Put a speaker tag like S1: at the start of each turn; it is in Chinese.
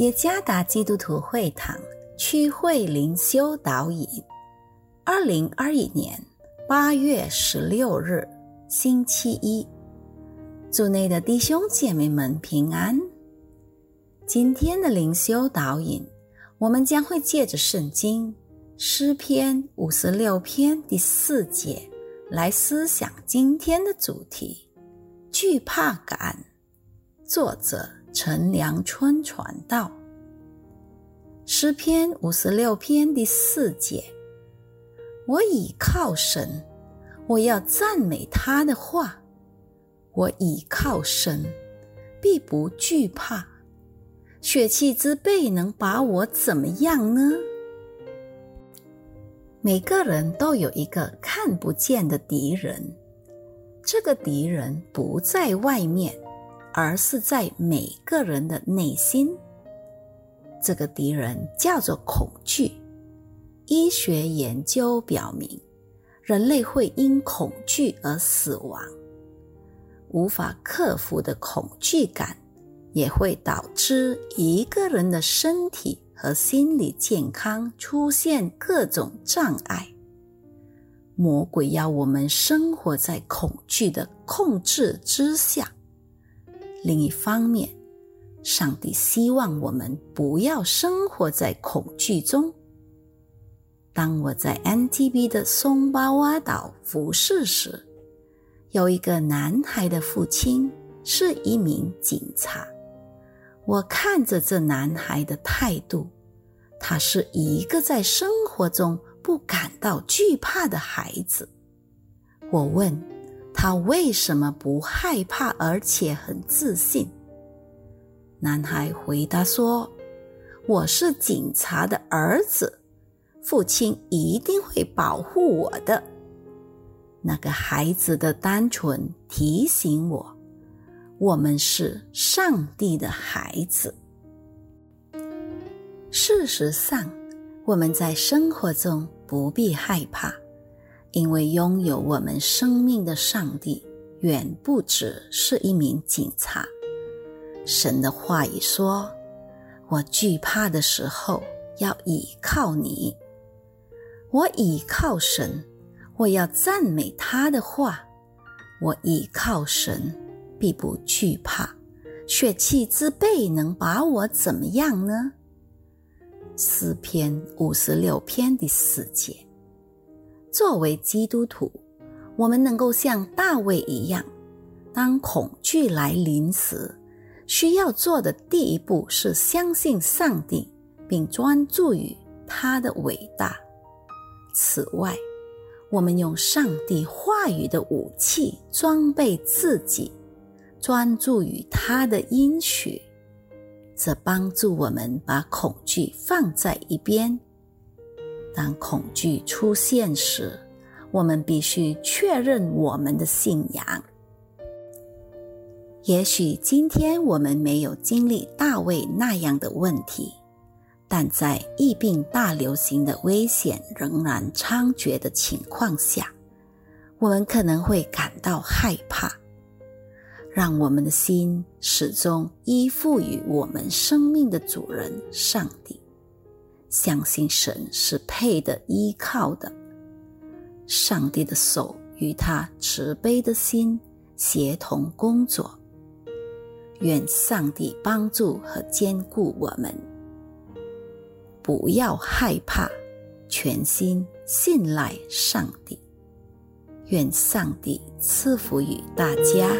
S1: 耶加达基督徒会堂区会灵修导引，二零二一年八月十六日星期一，组内的弟兄姐妹们平安。今天的灵修导引，我们将会借着圣经诗篇五十六篇第四节来思想今天的主题：惧怕感。作者。陈良春传道诗篇五十六篇第四节：我倚靠神，我要赞美他的话。我倚靠神，必不惧怕。血气之辈能把我怎么样呢？每个人都有一个看不见的敌人，这个敌人不在外面。而是在每个人的内心，这个敌人叫做恐惧。医学研究表明，人类会因恐惧而死亡。无法克服的恐惧感，也会导致一个人的身体和心理健康出现各种障碍。魔鬼要我们生活在恐惧的控制之下。另一方面，上帝希望我们不要生活在恐惧中。当我在 NTB 的松巴瓦岛服侍时，有一个男孩的父亲是一名警察。我看着这男孩的态度，他是一个在生活中不感到惧怕的孩子。我问。他为什么不害怕，而且很自信？男孩回答说：“我是警察的儿子，父亲一定会保护我的。”那个孩子的单纯提醒我：我们是上帝的孩子。事实上，我们在生活中不必害怕。因为拥有我们生命的上帝，远不只是一名警察。神的话语说：“我惧怕的时候，要倚靠你。我倚靠神，我要赞美他的话。我倚靠神，必不惧怕。血气之辈能把我怎么样呢？”诗篇五十六篇第四节。作为基督徒，我们能够像大卫一样，当恐惧来临时，需要做的第一步是相信上帝，并专注于他的伟大。此外，我们用上帝话语的武器装备自己，专注于他的应许，这帮助我们把恐惧放在一边。当恐惧出现时，我们必须确认我们的信仰。也许今天我们没有经历大卫那样的问题，但在疫病大流行的危险仍然猖獗的情况下，我们可能会感到害怕。让我们的心始终依附于我们生命的主人——上帝。相信神是配的依靠的，上帝的手与他慈悲的心协同工作。愿上帝帮助和兼顾我们，不要害怕，全心信赖上帝。愿上帝赐福于大家。